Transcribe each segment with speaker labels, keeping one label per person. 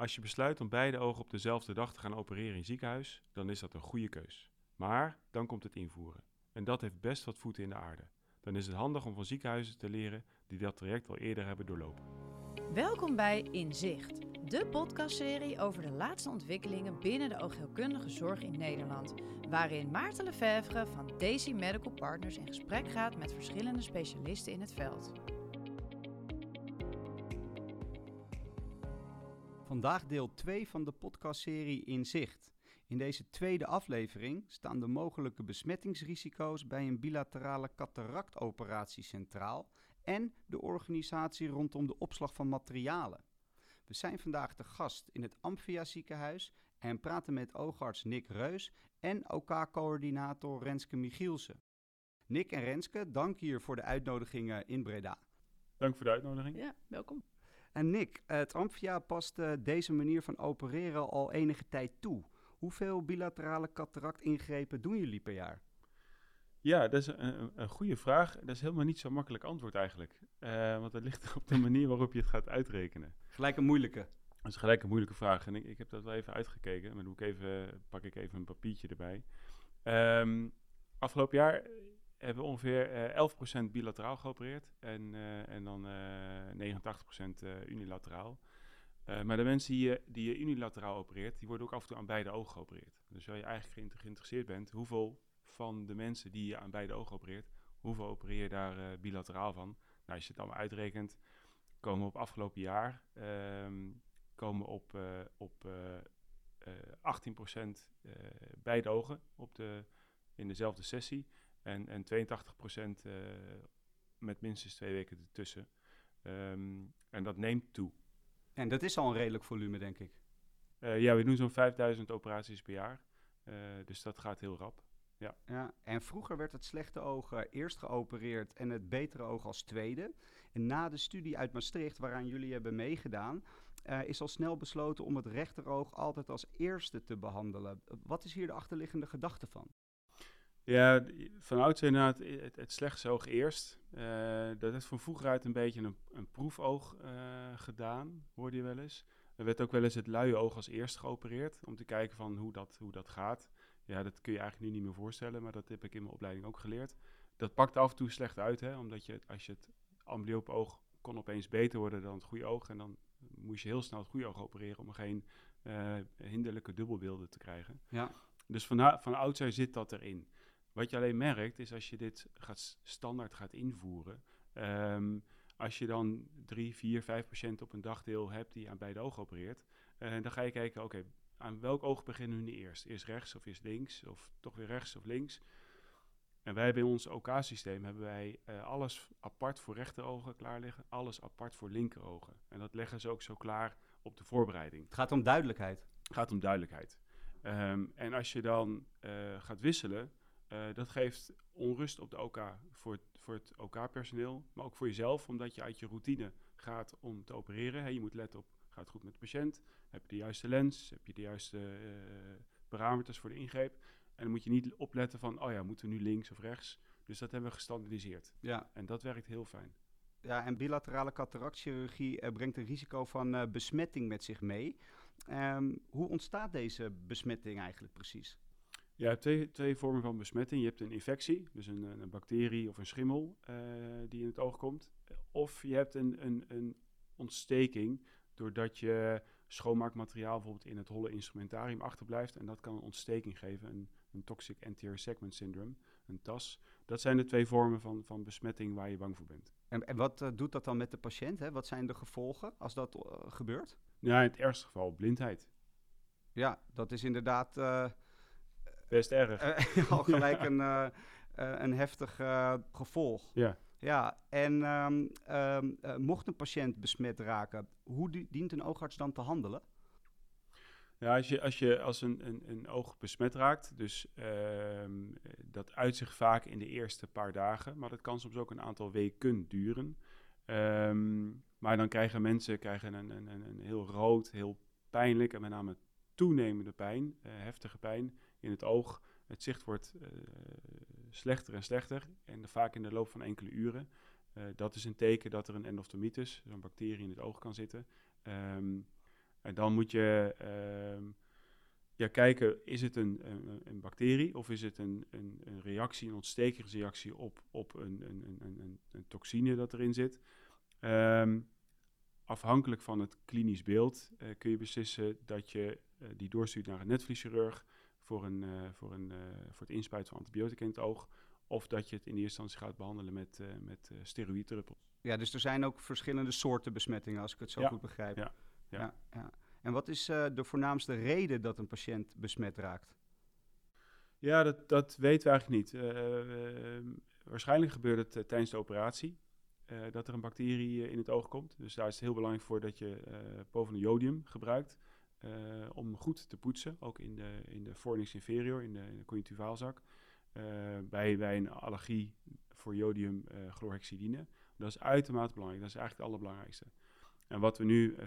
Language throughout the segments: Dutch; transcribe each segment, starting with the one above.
Speaker 1: Als je besluit om beide ogen op dezelfde dag te gaan opereren in ziekenhuis, dan is dat een goede keus. Maar dan komt het invoeren. En dat heeft best wat voeten in de aarde. Dan is het handig om van ziekenhuizen te leren die dat traject al eerder hebben doorlopen.
Speaker 2: Welkom bij Inzicht, de podcastserie over de laatste ontwikkelingen binnen de oogheelkundige zorg in Nederland. Waarin Maarten Lefevre van Daisy Medical Partners in gesprek gaat met verschillende specialisten in het veld.
Speaker 3: Vandaag deel 2 van de podcastserie In Zicht. In deze tweede aflevering staan de mogelijke besmettingsrisico's bij een bilaterale cataractoperatie centraal en de organisatie rondom de opslag van materialen. We zijn vandaag te gast in het Amphia ziekenhuis en praten met oogarts Nick Reus en OK-coördinator Renske Michielsen. Nick en Renske, dank hier voor de uitnodiging in Breda.
Speaker 1: Dank voor de uitnodiging.
Speaker 2: Ja, welkom.
Speaker 3: En Nick, het Amphia past deze manier van opereren al enige tijd toe. Hoeveel bilaterale cataractingrepen doen jullie per jaar?
Speaker 1: Ja, dat is een, een, goede vraag. Dat is helemaal niet zo makkelijk antwoord eigenlijk. Uh, want dat ligt op de manier waarop je het gaat uitrekenen.
Speaker 3: Gelijk een moeilijke.
Speaker 1: Dat is gelijk een moeilijke vraag. En ik, ik heb dat wel even uitgekeken. Maar doe ik even, pak ik even een papiertje erbij. Um, afgelopen jaar hebben ongeveer uh, 11% bilateraal geopereerd en, uh, en dan uh, 89% unilateraal. maar de mensen die je, die je unilateraal opereert, die worden ook af en toe aan beide ogen geopereerd. Dus als je eigenlijk geïnteresseerd bent, hoeveel van de mensen die je aan beide ogen opereert, hoeveel opereer je daar bilateraal van? Nou, als je het allemaal uitrekent, komen we op afgelopen jaar um, komen op, op 18% beide ogen op de, in dezelfde sessie. En, en 82% uh, met minstens twee weken ertussen. Um, en dat neemt toe.
Speaker 3: En dat is al een redelijk volume, denk ik.
Speaker 1: Uh, ja, we doen zo'n 5000 operaties per jaar. Uh, dus dat gaat heel rap. Ja.
Speaker 3: ja. En vroeger werd het slechte oog eerst geopereerd en het betere oog als tweede. En na de studie uit Maastricht, waaraan jullie hebben meegedaan, uh, is al snel besloten om het rechteroog altijd als eerste te behandelen. Wat is hier de achterliggende gedachte van?
Speaker 1: Ja, van oudsher inderdaad het, het slechtste oog eerst. Uh, dat is van vroeger uit een beetje een, een proefoog uh, gedaan, hoorde je wel eens. Er werd ook wel eens het luie oog als eerst geopereerd, om te kijken van hoe dat, hoe dat gaat. Ja, dat kun je eigenlijk nu niet meer voorstellen, maar dat heb ik in mijn opleiding ook geleerd. Dat pakt af en toe slecht uit, hè, omdat je, als je het amblyope oog kon opeens beter worden dan het goede oog. En dan moest je heel snel het goede oog opereren om geen uh, hinderlijke dubbelbeelden te krijgen.
Speaker 3: Ja.
Speaker 1: Dus van, van oudsher zit dat erin. Wat je alleen merkt, is als je dit gaat, standaard gaat invoeren. Um, als je dan drie, vier, vijf patiënten op een dagdeel hebt die aan beide ogen opereert, uh, dan ga je kijken, oké, okay, aan welk oog beginnen we nu eerst? Eerst rechts of eerst links? Of toch weer rechts of links? En wij hebben in ons OK-systeem hebben wij uh, alles apart voor rechterogen klaar liggen, alles apart voor linkerogen. En dat leggen ze ook zo klaar op de voorbereiding.
Speaker 3: Het gaat om duidelijkheid.
Speaker 1: Het gaat om duidelijkheid. Um, en als je dan uh, gaat wisselen, uh, dat geeft onrust op de OK voor het, voor het OK-personeel, maar ook voor jezelf, omdat je uit je routine gaat om te opereren. Hey, je moet letten op, gaat het goed met de patiënt? Heb je de juiste lens? Heb je de juiste uh, parameters voor de ingreep? En dan moet je niet opletten van, oh ja, moeten we nu links of rechts? Dus dat hebben we gestandardiseerd.
Speaker 3: Ja.
Speaker 1: En dat werkt heel fijn.
Speaker 3: Ja, en bilaterale cataractchirurgie uh, brengt een risico van besmetting met zich mee. Um, hoe ontstaat deze besmetting eigenlijk precies?
Speaker 1: Ja, twee, twee vormen van besmetting. Je hebt een infectie, dus een, een bacterie of een schimmel uh, die in het oog komt. Of je hebt een, een, een ontsteking doordat je schoonmaakmateriaal bijvoorbeeld in het holle instrumentarium achterblijft. En dat kan een ontsteking geven, een, een toxic anterior segment syndrome, een TAS. Dat zijn de twee vormen van, van besmetting waar je bang voor bent.
Speaker 3: En, en wat uh, doet dat dan met de patiënt? Hè? Wat zijn de gevolgen als dat uh, gebeurt?
Speaker 1: Ja, in het ergste geval blindheid.
Speaker 3: Ja, dat is inderdaad...
Speaker 1: Best erg.
Speaker 3: al gelijk een, een heftig gevolg.
Speaker 1: Ja.
Speaker 3: Ja, en um, um, uh, mocht een patiënt besmet raken, hoe di dient een oogarts dan te handelen?
Speaker 1: Ja, als je als, je als een, een, een oog besmet raakt, dus um, dat uit zich vaak in de eerste paar dagen, maar dat kan soms ook een aantal weken duren. maar dan krijgen mensen krijgen een, een, een heel rood, heel pijnlijk en met name toenemende pijn, uh, heftige pijn in het oog. Het zicht wordt uh, slechter en slechter en vaak in de loop van enkele uren. Uh, dat is een teken dat er een endophthalmitis, zo'n bacterie in het oog kan zitten. Um, En dan moet je ehm, ja, kijken, is het een, een, een bacterie of is het een, een, een reactie, een ontstekingsreactie op, op een, een, toxine dat erin zit. Ehm, afhankelijk van het klinisch beeld eh, kun je beslissen dat je eh, die doorstuurt naar een netvlieschirurg voor, een, eh, voor, een, voor het inspuiten van antibiotica in het oog. Of dat je het in eerste instantie gaat behandelen met, uh, met steroïddruppels.
Speaker 3: Ja, dus er zijn ook verschillende soorten besmettingen, als ik het zo goed begrijp.
Speaker 1: Ja, ja.
Speaker 3: ja. En wat is uh, de voornaamste reden dat een patiënt besmet raakt?
Speaker 1: Ja, dat, dat weten we eigenlijk niet. Uh, waarschijnlijk gebeurt het tijdens de operatie. dat er een bacterie in het oog komt. Dus daar is het heel belangrijk voor dat je povidoniodium gebruikt. Om goed te poetsen, ook in de, in de fornix inferior, in de, in de conjunctivaalzak. bij, bij een allergie voor jodium chlorhexidine. Dat is uitermate belangrijk. Dat is eigenlijk het allerbelangrijkste. En wat we nu uh,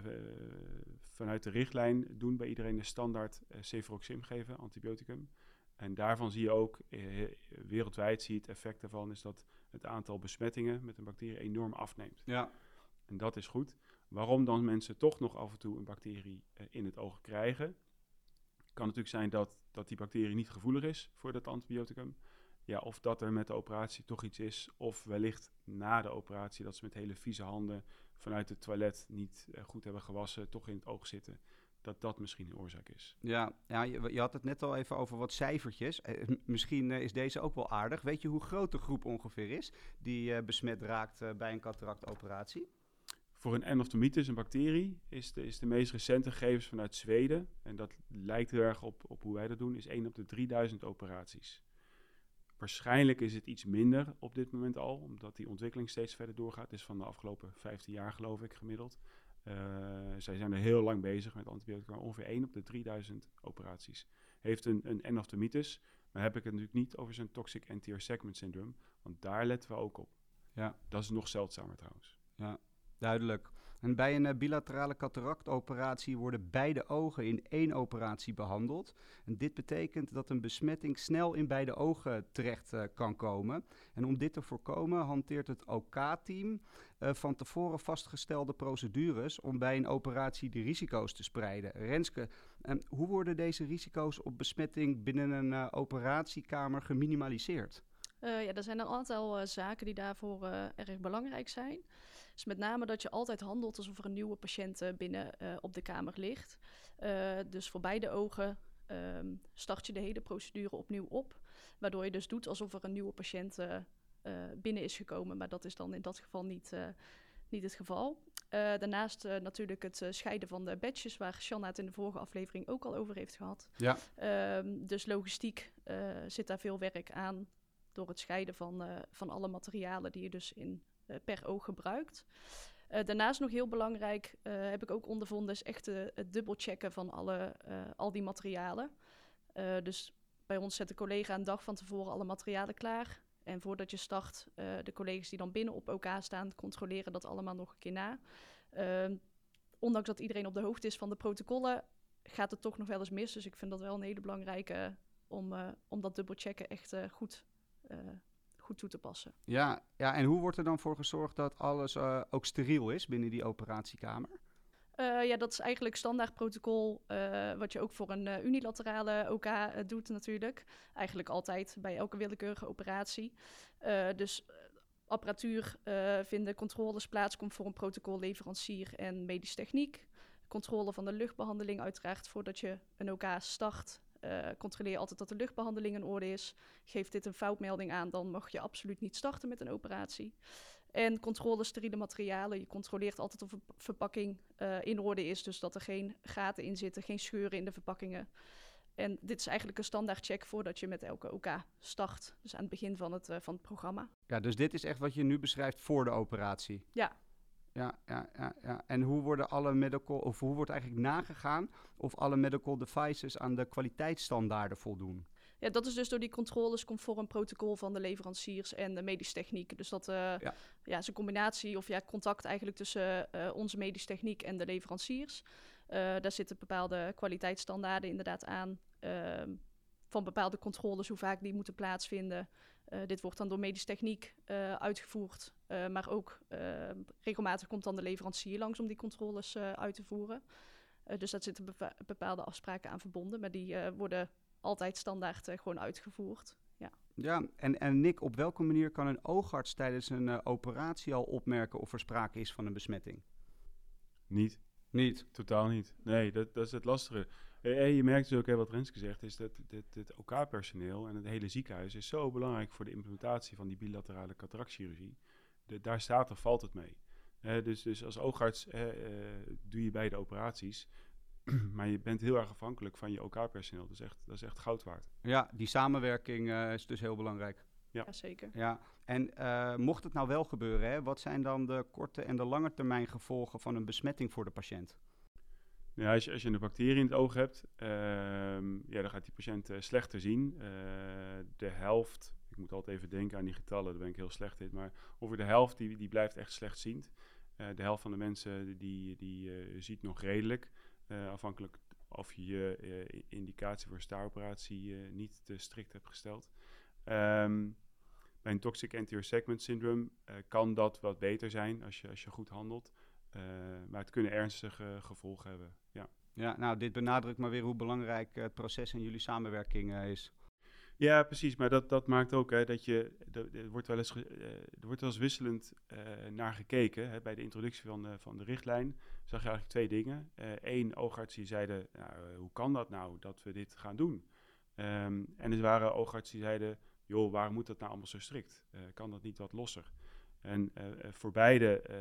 Speaker 1: vanuit de richtlijn doen bij iedereen is standaard uh, cefuroxim geven, antibioticum. En daarvan zie je ook, uh, wereldwijd zie je het effect daarvan, is dat het aantal besmettingen met een bacterie enorm afneemt.
Speaker 3: Ja.
Speaker 1: En dat is goed. Waarom dan mensen toch nog af en toe een bacterie in het oog krijgen? Kan natuurlijk zijn dat, dat die bacterie niet gevoelig is voor dat antibioticum. Ja, of dat er met de operatie toch iets is, of wellicht na de operatie dat ze met hele vieze handen vanuit het toilet niet uh, goed hebben gewassen, toch in het oog zitten. Dat dat misschien de oorzaak is.
Speaker 3: Ja, ja je, je had het net al even over wat cijfertjes. Eh, misschien is deze ook wel aardig. Weet je hoe groot de groep ongeveer is die besmet raakt bij een cataractoperatie?
Speaker 1: Voor een endophthalmitis, een bacterie, is de, is de meest recente gegevens vanuit Zweden. En dat lijkt heel erg op, op hoe wij dat doen, is 1 op de 3000 operaties. Waarschijnlijk is het iets minder op dit moment al, omdat die ontwikkeling steeds verder doorgaat. Het is van de afgelopen 15 jaar geloof ik gemiddeld. Uh, zij zijn er heel lang bezig met antibiotica. Ongeveer 1 op de 3000 operaties heeft een, een. Maar heb ik het natuurlijk niet over zijn toxic anterior segment syndroom, want daar letten we ook op. Ja. Dat is nog zeldzamer trouwens.
Speaker 3: Ja, duidelijk. En bij een eh, bilaterale cataractoperatie worden beide ogen in één operatie behandeld. En dit betekent dat een besmetting snel in beide ogen terecht uh, kan komen. En om dit te voorkomen hanteert het OK-team OK uh, van tevoren vastgestelde procedures om bij een operatie de risico's te spreiden. Renske, uh, hoe worden deze risico's op besmetting binnen een operatiekamer geminimaliseerd?
Speaker 4: ja, er zijn een aantal zaken die daarvoor erg belangrijk zijn. Dus met name dat je altijd handelt alsof er een nieuwe patiënt uh, binnen uh, op de kamer ligt. Uh, dus voor beide ogen um, start je de hele procedure opnieuw op. Waardoor je dus doet alsof er een nieuwe patiënt binnen is gekomen. Maar dat is dan in dat geval niet, niet het geval. daarnaast natuurlijk het scheiden van de badges, waar Shanna het in de vorige aflevering ook al over heeft gehad.
Speaker 3: Ja.
Speaker 4: Um, dus logistiek zit daar veel werk aan door het scheiden van, van alle materialen die je dus in per oog gebruikt. Uh, daarnaast nog heel belangrijk, uh, heb ik ook ondervonden, is echt het dubbelchecken van alle, al die materialen. dus bij ons zet de collega een dag van tevoren alle materialen klaar. En voordat je start, de collega's die dan binnen op elkaar staan, controleren dat allemaal nog een keer na. Ehm, ondanks dat iedereen op de hoogte is van de protocollen, gaat het toch nog wel eens mis. Dus ik vind dat wel een hele belangrijke om, om dat dubbelchecken echt goed goed toe te passen.
Speaker 3: Ja, ja, en hoe wordt er dan voor gezorgd dat alles uh, ook steriel is binnen die operatiekamer?
Speaker 4: Uh, ja, dat is eigenlijk standaard protocol, uh, wat je ook voor een unilaterale OK doet natuurlijk. Eigenlijk altijd bij elke willekeurige operatie. dus apparatuur vinden controles plaats, komt voor een protocolleverancier en medisch techniek. Controle van de luchtbehandeling uiteraard voordat je een OK start uh, controleer altijd dat de luchtbehandeling in orde is. Geeft dit een foutmelding aan, dan mag je absoluut niet starten met een operatie. En controle steriele materialen. Je controleert altijd of een verpakking uh, in orde is. Dus dat er geen gaten in zitten, geen scheuren in de verpakkingen. En dit is eigenlijk een standaard check voordat je met elke OK start. Dus aan het begin van het, uh, van het programma.
Speaker 3: Ja, dus dit is echt wat je nu beschrijft voor de operatie?
Speaker 4: Ja,
Speaker 3: ja, ja, ja, ja. En hoe worden alle medical, of hoe wordt eigenlijk nagegaan of alle medical devices aan de kwaliteitsstandaarden voldoen?
Speaker 4: Ja, dat is dus door die controles conform protocol van de leveranciers en de medische techniek. Dus dat uh, ja. ja, is een combinatie of ja, contact eigenlijk tussen uh, onze medische techniek en de leveranciers. Uh, daar zitten bepaalde kwaliteitsstandaarden inderdaad aan. Van bepaalde controles, hoe vaak die moeten plaatsvinden. Uh, dit wordt dan door medische techniek uh, uitgevoerd, uh, maar ook regelmatig komt dan de leverancier langs om die controles uit te voeren. Eh, dus daar zitten bepa- bepaalde afspraken aan verbonden, maar die eh, worden altijd standaard eh, gewoon uitgevoerd.
Speaker 3: Ja, en, en Nick, op welke manier kan een oogarts tijdens een eh, operatie al opmerken of er sprake is van een besmetting?
Speaker 1: Niet.
Speaker 3: Niet.
Speaker 1: Totaal niet. Nee, dat, dat is het lastige. En je merkt dus ook, hè, wat Renske zegt, is dat dit, dit OK-personeel en het hele ziekenhuis is zo belangrijk voor de implementatie van die bilaterale cataractchirurgie. De, daar staat of valt het mee. Eh, dus, dus als oogarts eh, eh, doe je beide operaties, maar je bent heel erg afhankelijk van je OK-personeel. Dat, is echt- dat is echt goud waard.
Speaker 3: Ja, die samenwerking eh, is dus heel belangrijk.
Speaker 1: Ja.
Speaker 4: Jazeker.
Speaker 3: Ja, en eh, mocht het nou wel gebeuren, hè, wat zijn dan de korte en de lange termijn gevolgen van een besmetting voor de patiënt?
Speaker 1: Ja, als, je, als je een bacterie in het oog hebt, ehm, ja, dan gaat die patiënt eh, slechter zien. Eh, de helft, ik moet altijd even denken aan die getallen, daar ben ik heel slecht in, maar ongeveer de helft die, die blijft echt slechtziend. Eh de helft van de mensen die, die eh, ziet nog redelijk, eh, afhankelijk of je je eh, indicatie voor een staaroperatie eh, niet te strikt hebt gesteld. Ehm, bij een toxic anterior segment syndrome eh, kan dat wat beter zijn als je, als je goed handelt. Eh, maar het kunnen ernstige gevolgen hebben. Ja.
Speaker 3: Ja, nou, dit benadrukt maar weer hoe belangrijk eh, het proces en jullie samenwerking is.
Speaker 1: ja, precies. Maar dat, dat maakt ook hè, dat je. Er wordt wel eens, ge- er wordt wel eens wisselend naar gekeken. Hè. Bij de introductie van de, van de richtlijn zag je eigenlijk twee dingen. Eén, oogarts die zeiden: nou, hoe kan dat nou dat we dit gaan doen? Ehm, en er waren oogartsen die zeiden: joh, waarom moet dat nou allemaal zo strikt? Eh, kan dat niet wat losser? En eh, voor beide eh,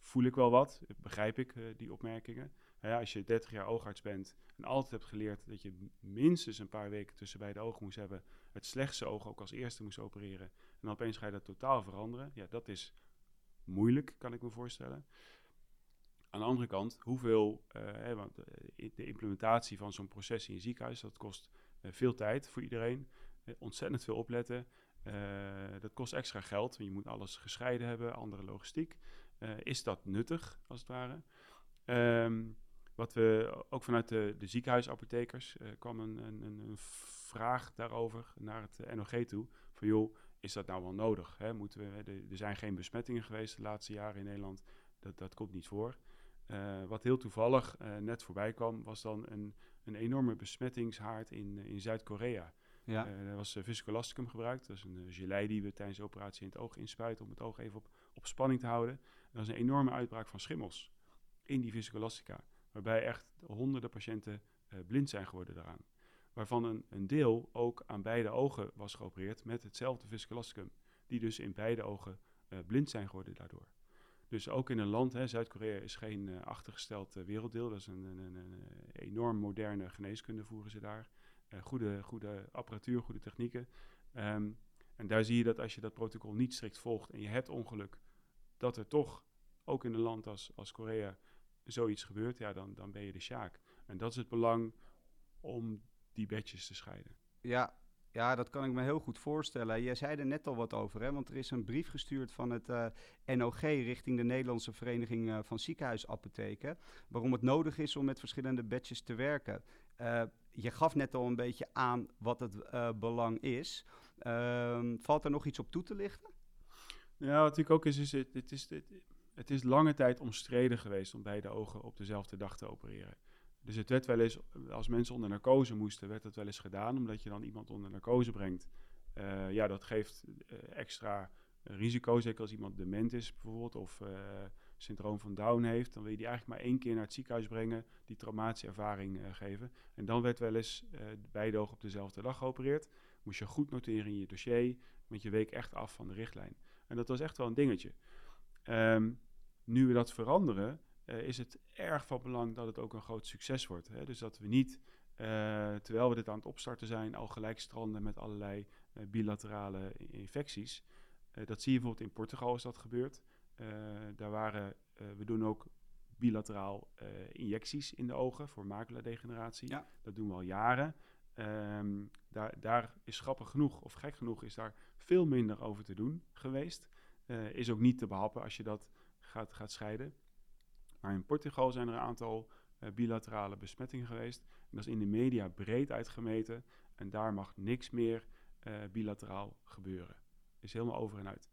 Speaker 1: voel ik wel wat, begrijp ik die opmerkingen. Als je 30 jaar oogarts bent en altijd hebt geleerd dat je minstens een paar weken tussen beide ogen moest hebben, het slechtste oog ook als eerste moest opereren, en dan opeens ga je dat totaal veranderen, ja, dat is moeilijk, kan ik me voorstellen. Aan de andere kant, hoeveel, want de implementatie van zo'n proces in je ziekenhuis, dat kost veel tijd voor iedereen, ontzettend veel opletten. Eh, dat kost extra geld, je moet alles gescheiden hebben, andere logistiek. Eh, is dat nuttig, als het ware? Ehm, wat we ook vanuit de, de ziekenhuisapothekers eh, kwam een, een, een, vraag daarover naar het eh, NOG toe. Van joh, is dat nou wel nodig? Hè? Moeten we, er, zijn geen besmettingen geweest de laatste jaren in Nederland. Dat, dat komt niet voor. Eh, wat heel toevallig eh, net voorbij kwam, was dan een, een enorme besmettingshaard in, in Zuid-Korea.
Speaker 3: Ja,
Speaker 1: Eh, er was uh, viscolasticum gebruikt. Dat is een uh, gelei die we tijdens de operatie in het oog inspuiten om het oog even op, op spanning te houden. En dat was een enorme uitbraak van schimmels in die viscolastica. Waarbij echt honderden patiënten blind zijn geworden daaraan. Waarvan een, een, deel ook aan beide ogen was geopereerd met hetzelfde viscolasticum. Die dus in beide ogen blind zijn geworden daardoor. Dus ook in een land, Zuid-Korea is geen achtergesteld werelddeel. Dat is een, een, een, een, enorm moderne geneeskunde voeren ze daar. Uh, goede, goede apparatuur, goede technieken. Um, en daar zie je dat als je dat protocol niet strikt volgt en je hebt ongeluk, dat er toch, ook in een land als, als Korea, zoiets gebeurt, ja, dan, dan ben je de sjaak. En dat is het belang om die bedjes te scheiden.
Speaker 3: Ja, ja, dat kan ik me heel goed voorstellen. Jij zei er net al wat over, hè? want er is een brief gestuurd van het uh, NOG richting de Nederlandse Vereniging uh, van Ziekenhuisapotheken, waarom het nodig is om met verschillende badges te werken. Je gaf net al een beetje aan wat het uh, belang is. Uh, valt er nog iets op toe te lichten?
Speaker 1: Ja, wat natuurlijk ook is, is het, het is, het, het is lange tijd omstreden geweest om beide ogen op dezelfde dag te opereren. Dus het werd wel eens, als mensen onder narcose moesten, werd dat wel eens gedaan, omdat je dan iemand onder narcose brengt. Uh, ja, dat geeft uh, extra risico, zeker als iemand dement is bijvoorbeeld, of syndroom van Down heeft. Dan wil je die eigenlijk maar één keer naar het ziekenhuis brengen, die traumatische ervaring geven. En dan werd wel eens beide ogen op dezelfde dag geopereerd. Moest je goed noteren in je dossier, want je week echt af van de richtlijn. En dat was echt wel een dingetje. Um, nu we dat veranderen, uh, is het erg van belang dat het ook een groot succes wordt. Hè? Dus dat we niet, terwijl we dit aan het opstarten zijn, al gelijk stranden met allerlei bilaterale infecties. dat zie je bijvoorbeeld in Portugal is dat gebeurd. Daar waren, we doen ook bilateraal injecties in de ogen voor maculadegeneratie.
Speaker 3: Ja.
Speaker 1: Dat doen we al jaren. Um, daar, daar is grappig genoeg, of gek genoeg, is daar veel minder over te doen geweest. is ook niet te behappen als je dat gaat, gaat scheiden. Maar in Portugal zijn er een aantal uh, bilaterale besmettingen geweest. En dat is in de media breed uitgemeten. En daar mag niks meer uh, bilateraal gebeuren. Is helemaal over en uit.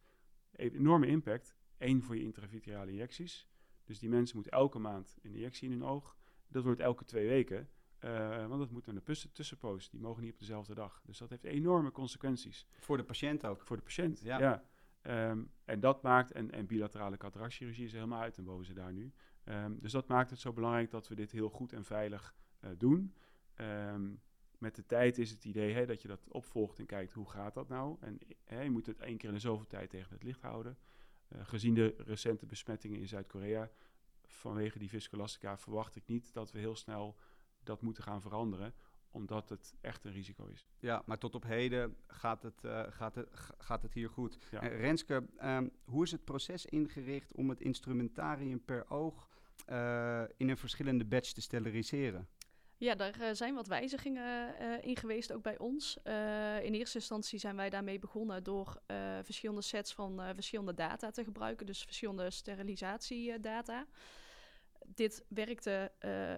Speaker 1: Enorme impact. Eén voor je intravitreale injecties. Dus die mensen moeten elke maand een injectie in hun oog. Dat wordt elke twee weken. Uh, want dat moet een tussen, tussenpoos. Die mogen niet op dezelfde dag. Dus dat heeft enorme consequenties.
Speaker 3: Voor de patiënt ook.
Speaker 1: Voor de patiënt, ja. ja. Um, en dat maakt, en, en bilaterale cataractchirurgie is helemaal uit en boven ze daar nu. Um, dus dat maakt het zo belangrijk dat we dit heel goed en veilig uh, doen. Um, met de tijd is het idee hè, dat je dat opvolgt en kijkt hoe gaat dat nou. En hè, je moet het één keer in de zoveel tijd tegen het licht houden. Uh, gezien de recente besmettingen in Zuid-Korea, vanwege die viscolastica, verwacht ik niet dat we heel snel dat moeten gaan veranderen omdat het echt een risico is.
Speaker 3: Ja, maar tot op heden gaat het, uh, gaat het, gaat het hier goed. Ja. Uh, Renske, um, hoe is het proces ingericht om het instrumentarium per oog uh, in een verschillende batch te steriliseren?
Speaker 4: Ja, daar zijn wat wijzigingen in geweest, ook bij ons. in eerste instantie zijn wij daarmee begonnen door verschillende sets van verschillende data te gebruiken, dus verschillende sterilisatiedata dit werkte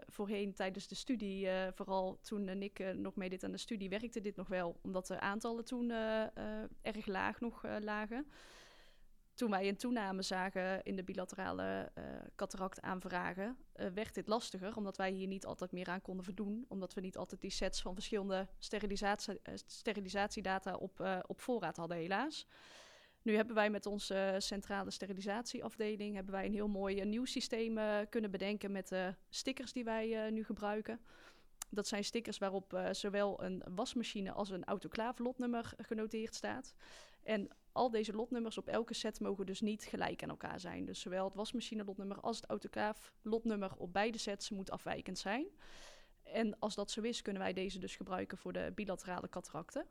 Speaker 4: voorheen tijdens de studie, vooral toen ik nog meedeed aan de studie, werkte dit nog wel, omdat de aantallen toen erg laag nog lagen. Toen wij een toename zagen in de bilaterale cataractaanvragen, werd dit lastiger, omdat wij hier niet altijd meer aan konden voldoen, omdat we niet altijd die sets van verschillende sterilisatie, sterilisatiedata op, op voorraad hadden, helaas. Nu hebben wij met onze centrale sterilisatieafdeling hebben wij een heel mooi nieuw systeem uh, kunnen bedenken met de stickers die wij uh, nu gebruiken. Dat zijn stickers waarop uh, zowel een wasmachine als een autoclave lotnummer genoteerd staat. En al deze lotnummers op elke set mogen dus niet gelijk aan elkaar zijn. Dus zowel het wasmachine lotnummer als het autoclave lotnummer op beide sets moet afwijkend zijn. En als dat zo is, kunnen wij deze dus gebruiken voor de bilaterale cataracten.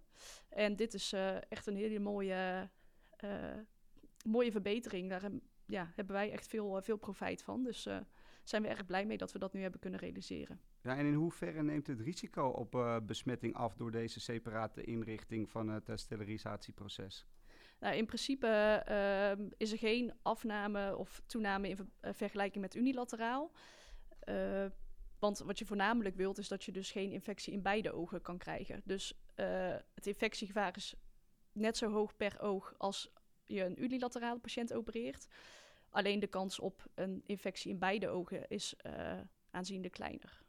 Speaker 4: En dit is echt een hele mooie uh, mooie verbetering. Daar ja, hebben wij echt veel, uh, veel profijt van. Dus uh, zijn we erg blij mee dat we dat nu hebben kunnen realiseren.
Speaker 3: Ja, en in hoeverre neemt het risico op besmetting af door deze separate inrichting van het sterilisatieproces?
Speaker 4: Nou, in principe ehm, is er geen afname of toename in vergelijking met unilateraal. Want wat je voornamelijk wilt, is dat je dus geen infectie in beide ogen kan krijgen. Dus het infectiegevaar is net zo hoog per oog als je een unilaterale patiënt opereert. Alleen de kans op een infectie in beide ogen is aanzienlijk kleiner.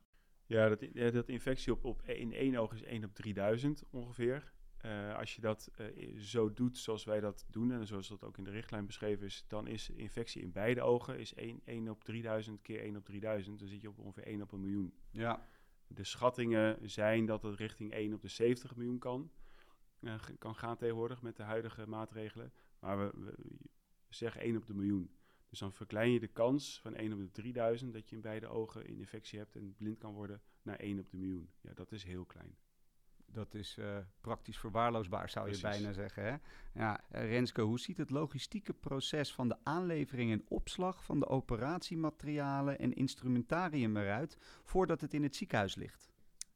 Speaker 1: Ja, dat, dat infectie op, op in één oog is 1 op 3000 ongeveer. Uh, als je dat uh, zo doet zoals wij dat doen en zoals dat ook in de richtlijn beschreven is, dan is infectie in beide ogen is 1, 1 op 3000 keer 1 op 3000. Dan zit je op ongeveer 1 op een miljoen.
Speaker 3: Ja.
Speaker 1: De schattingen zijn dat het richting 1 op de 70 miljoen kan uh, kan gaan tegenwoordig met de huidige maatregelen. Maar we, we, zeggen 1 op de miljoen. Dus dan verklein je de kans van 1 op de 3000 dat je in beide ogen een infectie hebt en blind kan worden naar 1 op de miljoen. Ja, dat is heel klein.
Speaker 3: Dat is uh, praktisch verwaarloosbaar, zou Precies. je bijna zeggen. Hè? Ja, uh, Renske, hoe ziet het logistieke proces van de aanlevering en opslag van de operatiematerialen en instrumentarium eruit voordat het in het ziekenhuis ligt?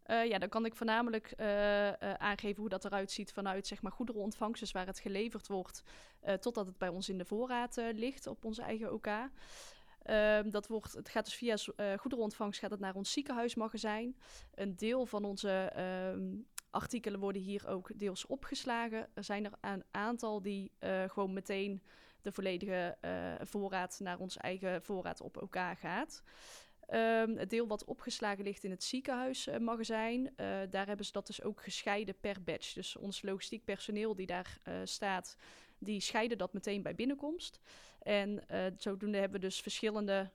Speaker 4: Uh, ja, dan kan ik voornamelijk uh, uh, aangeven hoe dat eruit ziet vanuit zeg maar, goederenontvangst, dus waar het geleverd wordt, totdat het bij ons in de voorraad ligt op onze eigen OK. Ehm, dat wordt, het gaat dus via goederenontvangst gaat het naar ons ziekenhuismagazijn. Een deel van onze ehm, artikelen worden hier ook deels opgeslagen. Er zijn er een aantal die gewoon meteen de volledige voorraad naar ons eigen voorraad op OK gaat. Um, het deel wat opgeslagen ligt in het ziekenhuismagazijn, uh, daar hebben ze dat dus ook gescheiden per batch. Dus ons logistiek personeel die daar staat, die scheiden dat meteen bij binnenkomst. En zodoende hebben we dus verschillende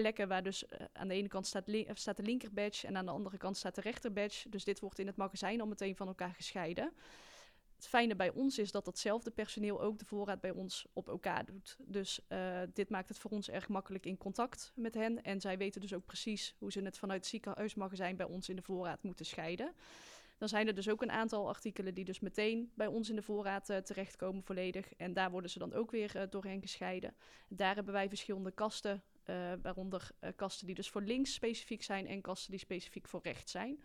Speaker 4: plekken waar dus aan de ene kant staat, staat de linker badge en aan de andere kant staat de rechter badge. Dus dit wordt in het magazijn al meteen van elkaar gescheiden. Het fijne bij ons is dat datzelfde personeel ook de voorraad bij ons op elkaar doet. Dus uh, dit maakt het voor ons erg makkelijk in contact met hen. En zij weten dus ook precies hoe ze het vanuit het ziekenhuismagazijn bij ons in de voorraad moeten scheiden. Dan zijn er dus ook een aantal artikelen die dus meteen bij ons in de voorraad uh, terechtkomen volledig. En daar worden ze dan ook weer uh, doorheen gescheiden. Daar hebben wij verschillende kasten, uh, waaronder kasten die dus voor links specifiek zijn en kasten die specifiek voor rechts zijn.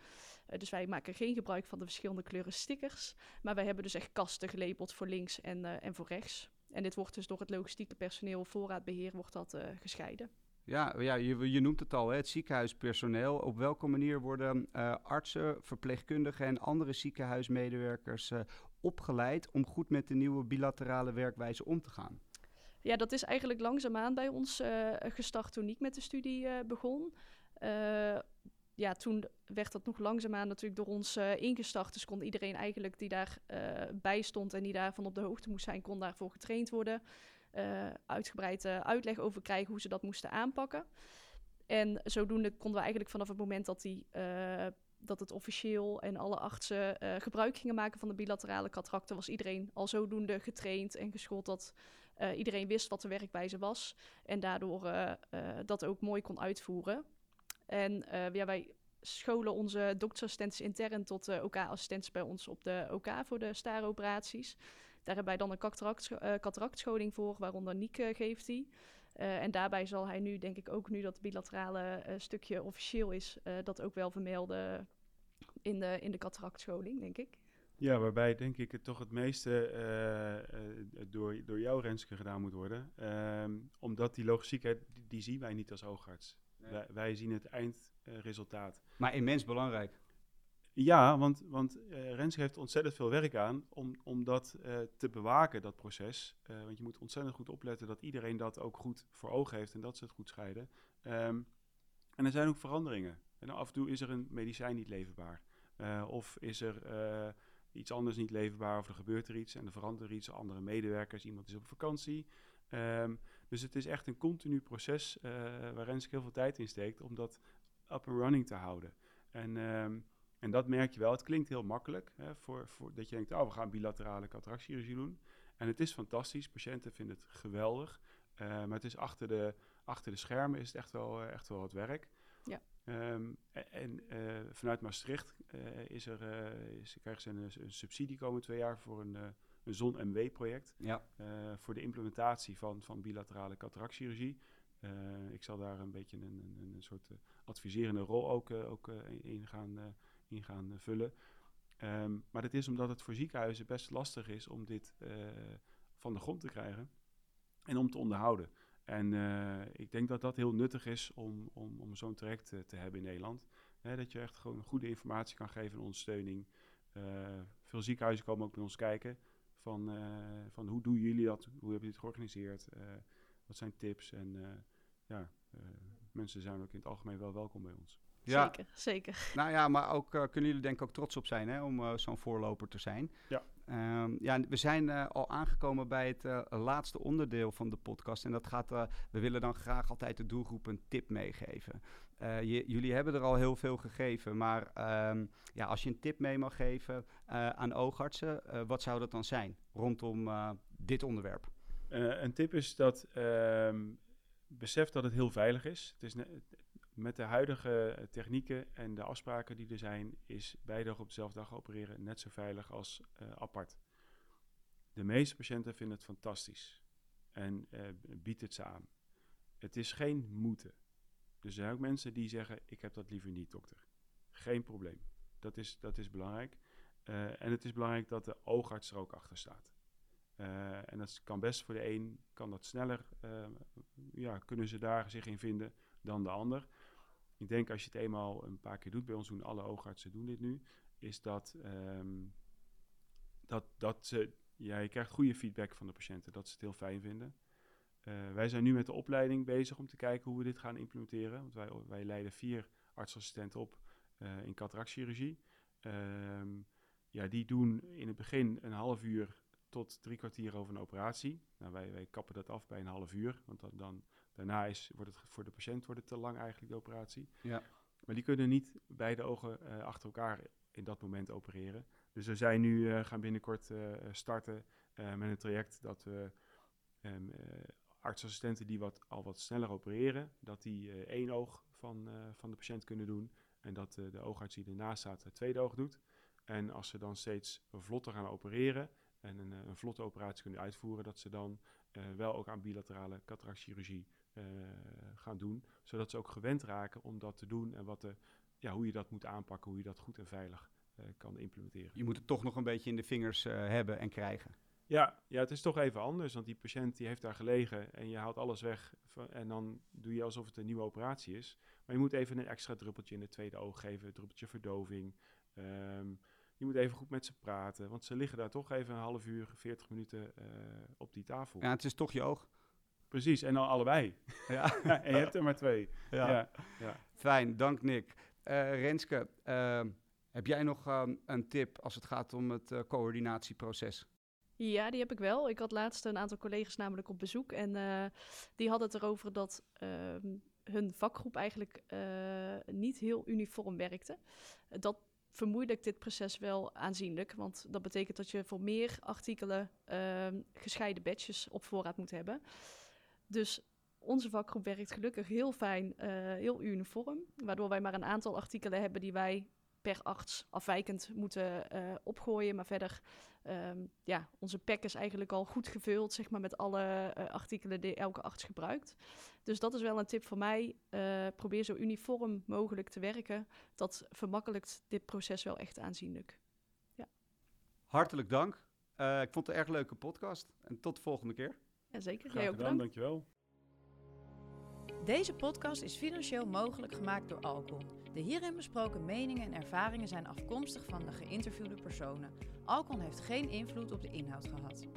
Speaker 4: Uh, dus wij maken geen gebruik van de verschillende kleuren stickers. Maar wij hebben dus echt kasten gelabeld voor links en, en voor rechts. En dit wordt dus door het logistieke personeel, voorraadbeheer, wordt dat gescheiden.
Speaker 3: Ja, ja je, je, noemt het al, hè, het ziekenhuispersoneel. Op welke manier worden artsen, verpleegkundigen en andere ziekenhuismedewerkers opgeleid om goed met de nieuwe bilaterale werkwijze om te gaan?
Speaker 4: Ja, dat is eigenlijk langzaamaan bij ons eh, gestart toen ik met de studie eh, begon. Eh, ja, toen werd dat nog langzaamaan natuurlijk door ons ingestart. Dus kon iedereen eigenlijk die daarbij bij stond en die daarvan op de hoogte moest zijn, kon daarvoor getraind worden. Eh uitgebreid uitleg over krijgen hoe ze dat moesten aanpakken. En zodoende konden we eigenlijk vanaf het moment dat, die, dat het officieel en alle artsen gebruik gingen maken van de bilaterale cataracten, was iedereen al zodoende getraind en geschoold dat eh, iedereen wist wat de werkwijze was. En daardoor eh, eh, dat ook mooi kon uitvoeren. En ja, wij scholen onze doktersassistenten intern tot OK-assistenten bij ons op de OK voor de staroperaties. Daar hebben wij dan een cataract, cataractscholing voor, waaronder Niek eh, geeft die. En daarbij zal hij nu, denk ik ook nu dat bilaterale eh, stukje officieel is, dat ook wel vermelden in de, in de cataractscholing, denk ik.
Speaker 1: Ja, waarbij denk ik het toch het meeste eh, eh, door, door jou, Renske, gedaan moet worden. Ehm, omdat die logistiek, die, die zien wij niet als oogarts.
Speaker 3: Nee.
Speaker 1: Wij, wij zien het eindresultaat.
Speaker 3: Maar immens belangrijk.
Speaker 1: ja, want, want eh, Renske heeft ontzettend veel werk aan om, om dat te bewaken, dat proces. Want je moet ontzettend goed opletten dat iedereen dat ook goed voor ogen heeft en dat ze het goed scheiden. Ehm, en er zijn ook veranderingen. En af en toe is er een medicijn niet leverbaar. Of is er iets anders niet leverbaar, of er gebeurt er iets en er verandert er iets. Andere medewerkers, iemand is op vakantie. Ehm, dus het is echt een continu proces eh, waar Renske heel veel tijd in steekt om dat up and running te houden. En, ehm, en dat merk je wel. Het klinkt heel makkelijk, hè, voor, voor, dat je denkt, oh, we gaan bilaterale cataractchirurgie doen. En het is fantastisch, patiënten vinden het geweldig. Eh, maar het is achter de, achter de schermen is het echt wel, eh, echt wel wat werk. Ehm, e- en eh, vanuit Maastricht eh, is er, eh, is, krijgen ze een, een subsidie komende twee jaar voor een, een ZON-MW-project.
Speaker 3: Ja.
Speaker 1: voor de implementatie van, van bilaterale cataractchirurgie. Ik zal daar een beetje een, een, een soort adviserende rol ook, ook in gaan, in gaan vullen. Ehm, maar dat is omdat het voor ziekenhuizen best lastig is om dit van de grond te krijgen en om te onderhouden. En eh, ik denk dat dat heel nuttig is om, om, om zo'n traject eh, te hebben in Nederland. Hè, dat je echt gewoon goede informatie kan geven en ondersteuning. Eh, veel ziekenhuizen komen ook bij ons kijken van, eh, van hoe doen jullie dat? Hoe hebben jullie het georganiseerd? Eh, wat zijn tips? En eh, ja, eh, mensen zijn ook in het algemeen wel welkom bij ons.
Speaker 3: Ja.
Speaker 4: Zeker, zeker.
Speaker 3: Nou ja, maar ook eh, kunnen jullie denk ik ook trots op zijn hè, om zo'n voorloper te zijn.
Speaker 1: Ja.
Speaker 3: Ehm, ja, we zijn eh, al aangekomen bij het eh, laatste onderdeel van de podcast. En dat gaat, eh, we willen dan graag altijd de doelgroep een tip meegeven. Jullie hebben er al heel veel gegeven, maar ehm, ja, als je een tip mee mag geven aan oogartsen, wat zou dat dan zijn rondom dit onderwerp?
Speaker 1: Een tip is dat ehm, besef dat het heel veilig is. Het is met de huidige eh, technieken en de afspraken die er zijn, is beide dag op dezelfde dag opereren net zo veilig als eh, apart. De meeste patiënten vinden het fantastisch en eh, biedt het ze aan. Het is geen moeten. Dus er zijn ook mensen die zeggen: Ik heb dat liever niet, dokter. Geen probleem. Dat is, dat is belangrijk. En het is belangrijk dat de oogarts er ook achter staat. En dat kan best voor de een, kan dat sneller, ja, kunnen ze daar zich in vinden dan de ander. Ik denk als je het eenmaal een paar keer doet, bij ons doen alle oogartsen doen dit nu, is dat, ehm, dat, dat ze, ja, je krijgt goede feedback van de patiënten, dat ze het heel fijn vinden. Eh, wij zijn nu met de opleiding bezig om te kijken hoe we dit gaan implementeren. Want wij, wij leiden vier artsassistenten op eh, in cataractchirurgie. Ehm, ja, die doen in het begin een half uur tot drie kwartier over een operatie. Nou, wij, wij kappen dat af bij een half uur, want dan, dan, daarna is, wordt het voor de patiënt wordt het te lang eigenlijk de operatie.
Speaker 3: Ja.
Speaker 1: Maar die kunnen niet beide ogen eh, achter elkaar in dat moment opereren. Dus we zijn nu, eh, gaan binnenkort eh, starten met een traject dat we ehm, eh, artsassistenten die wat, al wat sneller opereren, dat die één oog van, van de patiënt kunnen doen. En dat de oogarts die ernaast staat het tweede oog doet. En als ze dan steeds vlotter gaan opereren en een, een vlotte operatie kunnen uitvoeren, dat ze dan wel ook aan bilaterale cataractchirurgie gaan doen. Zodat ze ook gewend raken om dat te doen en wat de, ja, hoe je dat moet aanpakken, hoe je dat goed en veilig eh, kan implementeren.
Speaker 3: Je moet het toch nog een beetje in de vingers eh, hebben en krijgen.
Speaker 1: Ja, ja, het is toch even anders, want die patiënt die heeft daar gelegen en je haalt alles weg en dan doe je alsof het een nieuwe operatie is. Maar je moet even een extra druppeltje in het tweede oog geven, een druppeltje verdoving. Ehm, je moet even goed met ze praten, want ze liggen daar toch even een half uur, 40 minuten eh, op die tafel.
Speaker 3: Ja, het is toch je oog.
Speaker 1: Precies, en dan allebei.
Speaker 3: Ja.
Speaker 1: en je hebt er maar twee.
Speaker 3: Ja.
Speaker 1: Ja. Ja.
Speaker 3: Fijn, dank Nick. Eh, Renske, ehm, heb jij nog ehm, een tip als het gaat om het eh, coördinatieproces?
Speaker 4: Ja, die heb ik wel. Ik had laatst een aantal collega's namelijk op bezoek. En eh, die hadden het erover dat ehm, hun vakgroep eigenlijk eh, niet heel uniform werkte. Dat vermoeilijkt dit proces wel aanzienlijk. Want dat betekent dat je voor meer artikelen ehm, gescheiden badges op voorraad moet hebben. Dus onze vakgroep werkt gelukkig heel fijn, eh, heel uniform. Waardoor wij maar een aantal artikelen hebben die wij per arts afwijkend moeten eh, opgooien. Maar verder, ehm, ja, onze pack is eigenlijk al goed gevuld, zeg maar, met alle eh, artikelen die elke arts gebruikt. Dus dat is wel een tip voor mij. Probeer zo uniform mogelijk te werken. Dat vermakkelijkt dit proces wel echt aanzienlijk.
Speaker 3: Hartelijk dank. Ik vond het een erg leuke podcast. En tot de volgende keer.
Speaker 4: Ja, zeker.
Speaker 1: Graag
Speaker 4: Jij ook
Speaker 1: gedaan,
Speaker 4: bedankt.
Speaker 1: dankjewel.
Speaker 2: Deze podcast is financieel mogelijk gemaakt door Alcon. De hierin besproken meningen en ervaringen zijn afkomstig van de geïnterviewde personen. Alcon heeft geen invloed op de inhoud gehad.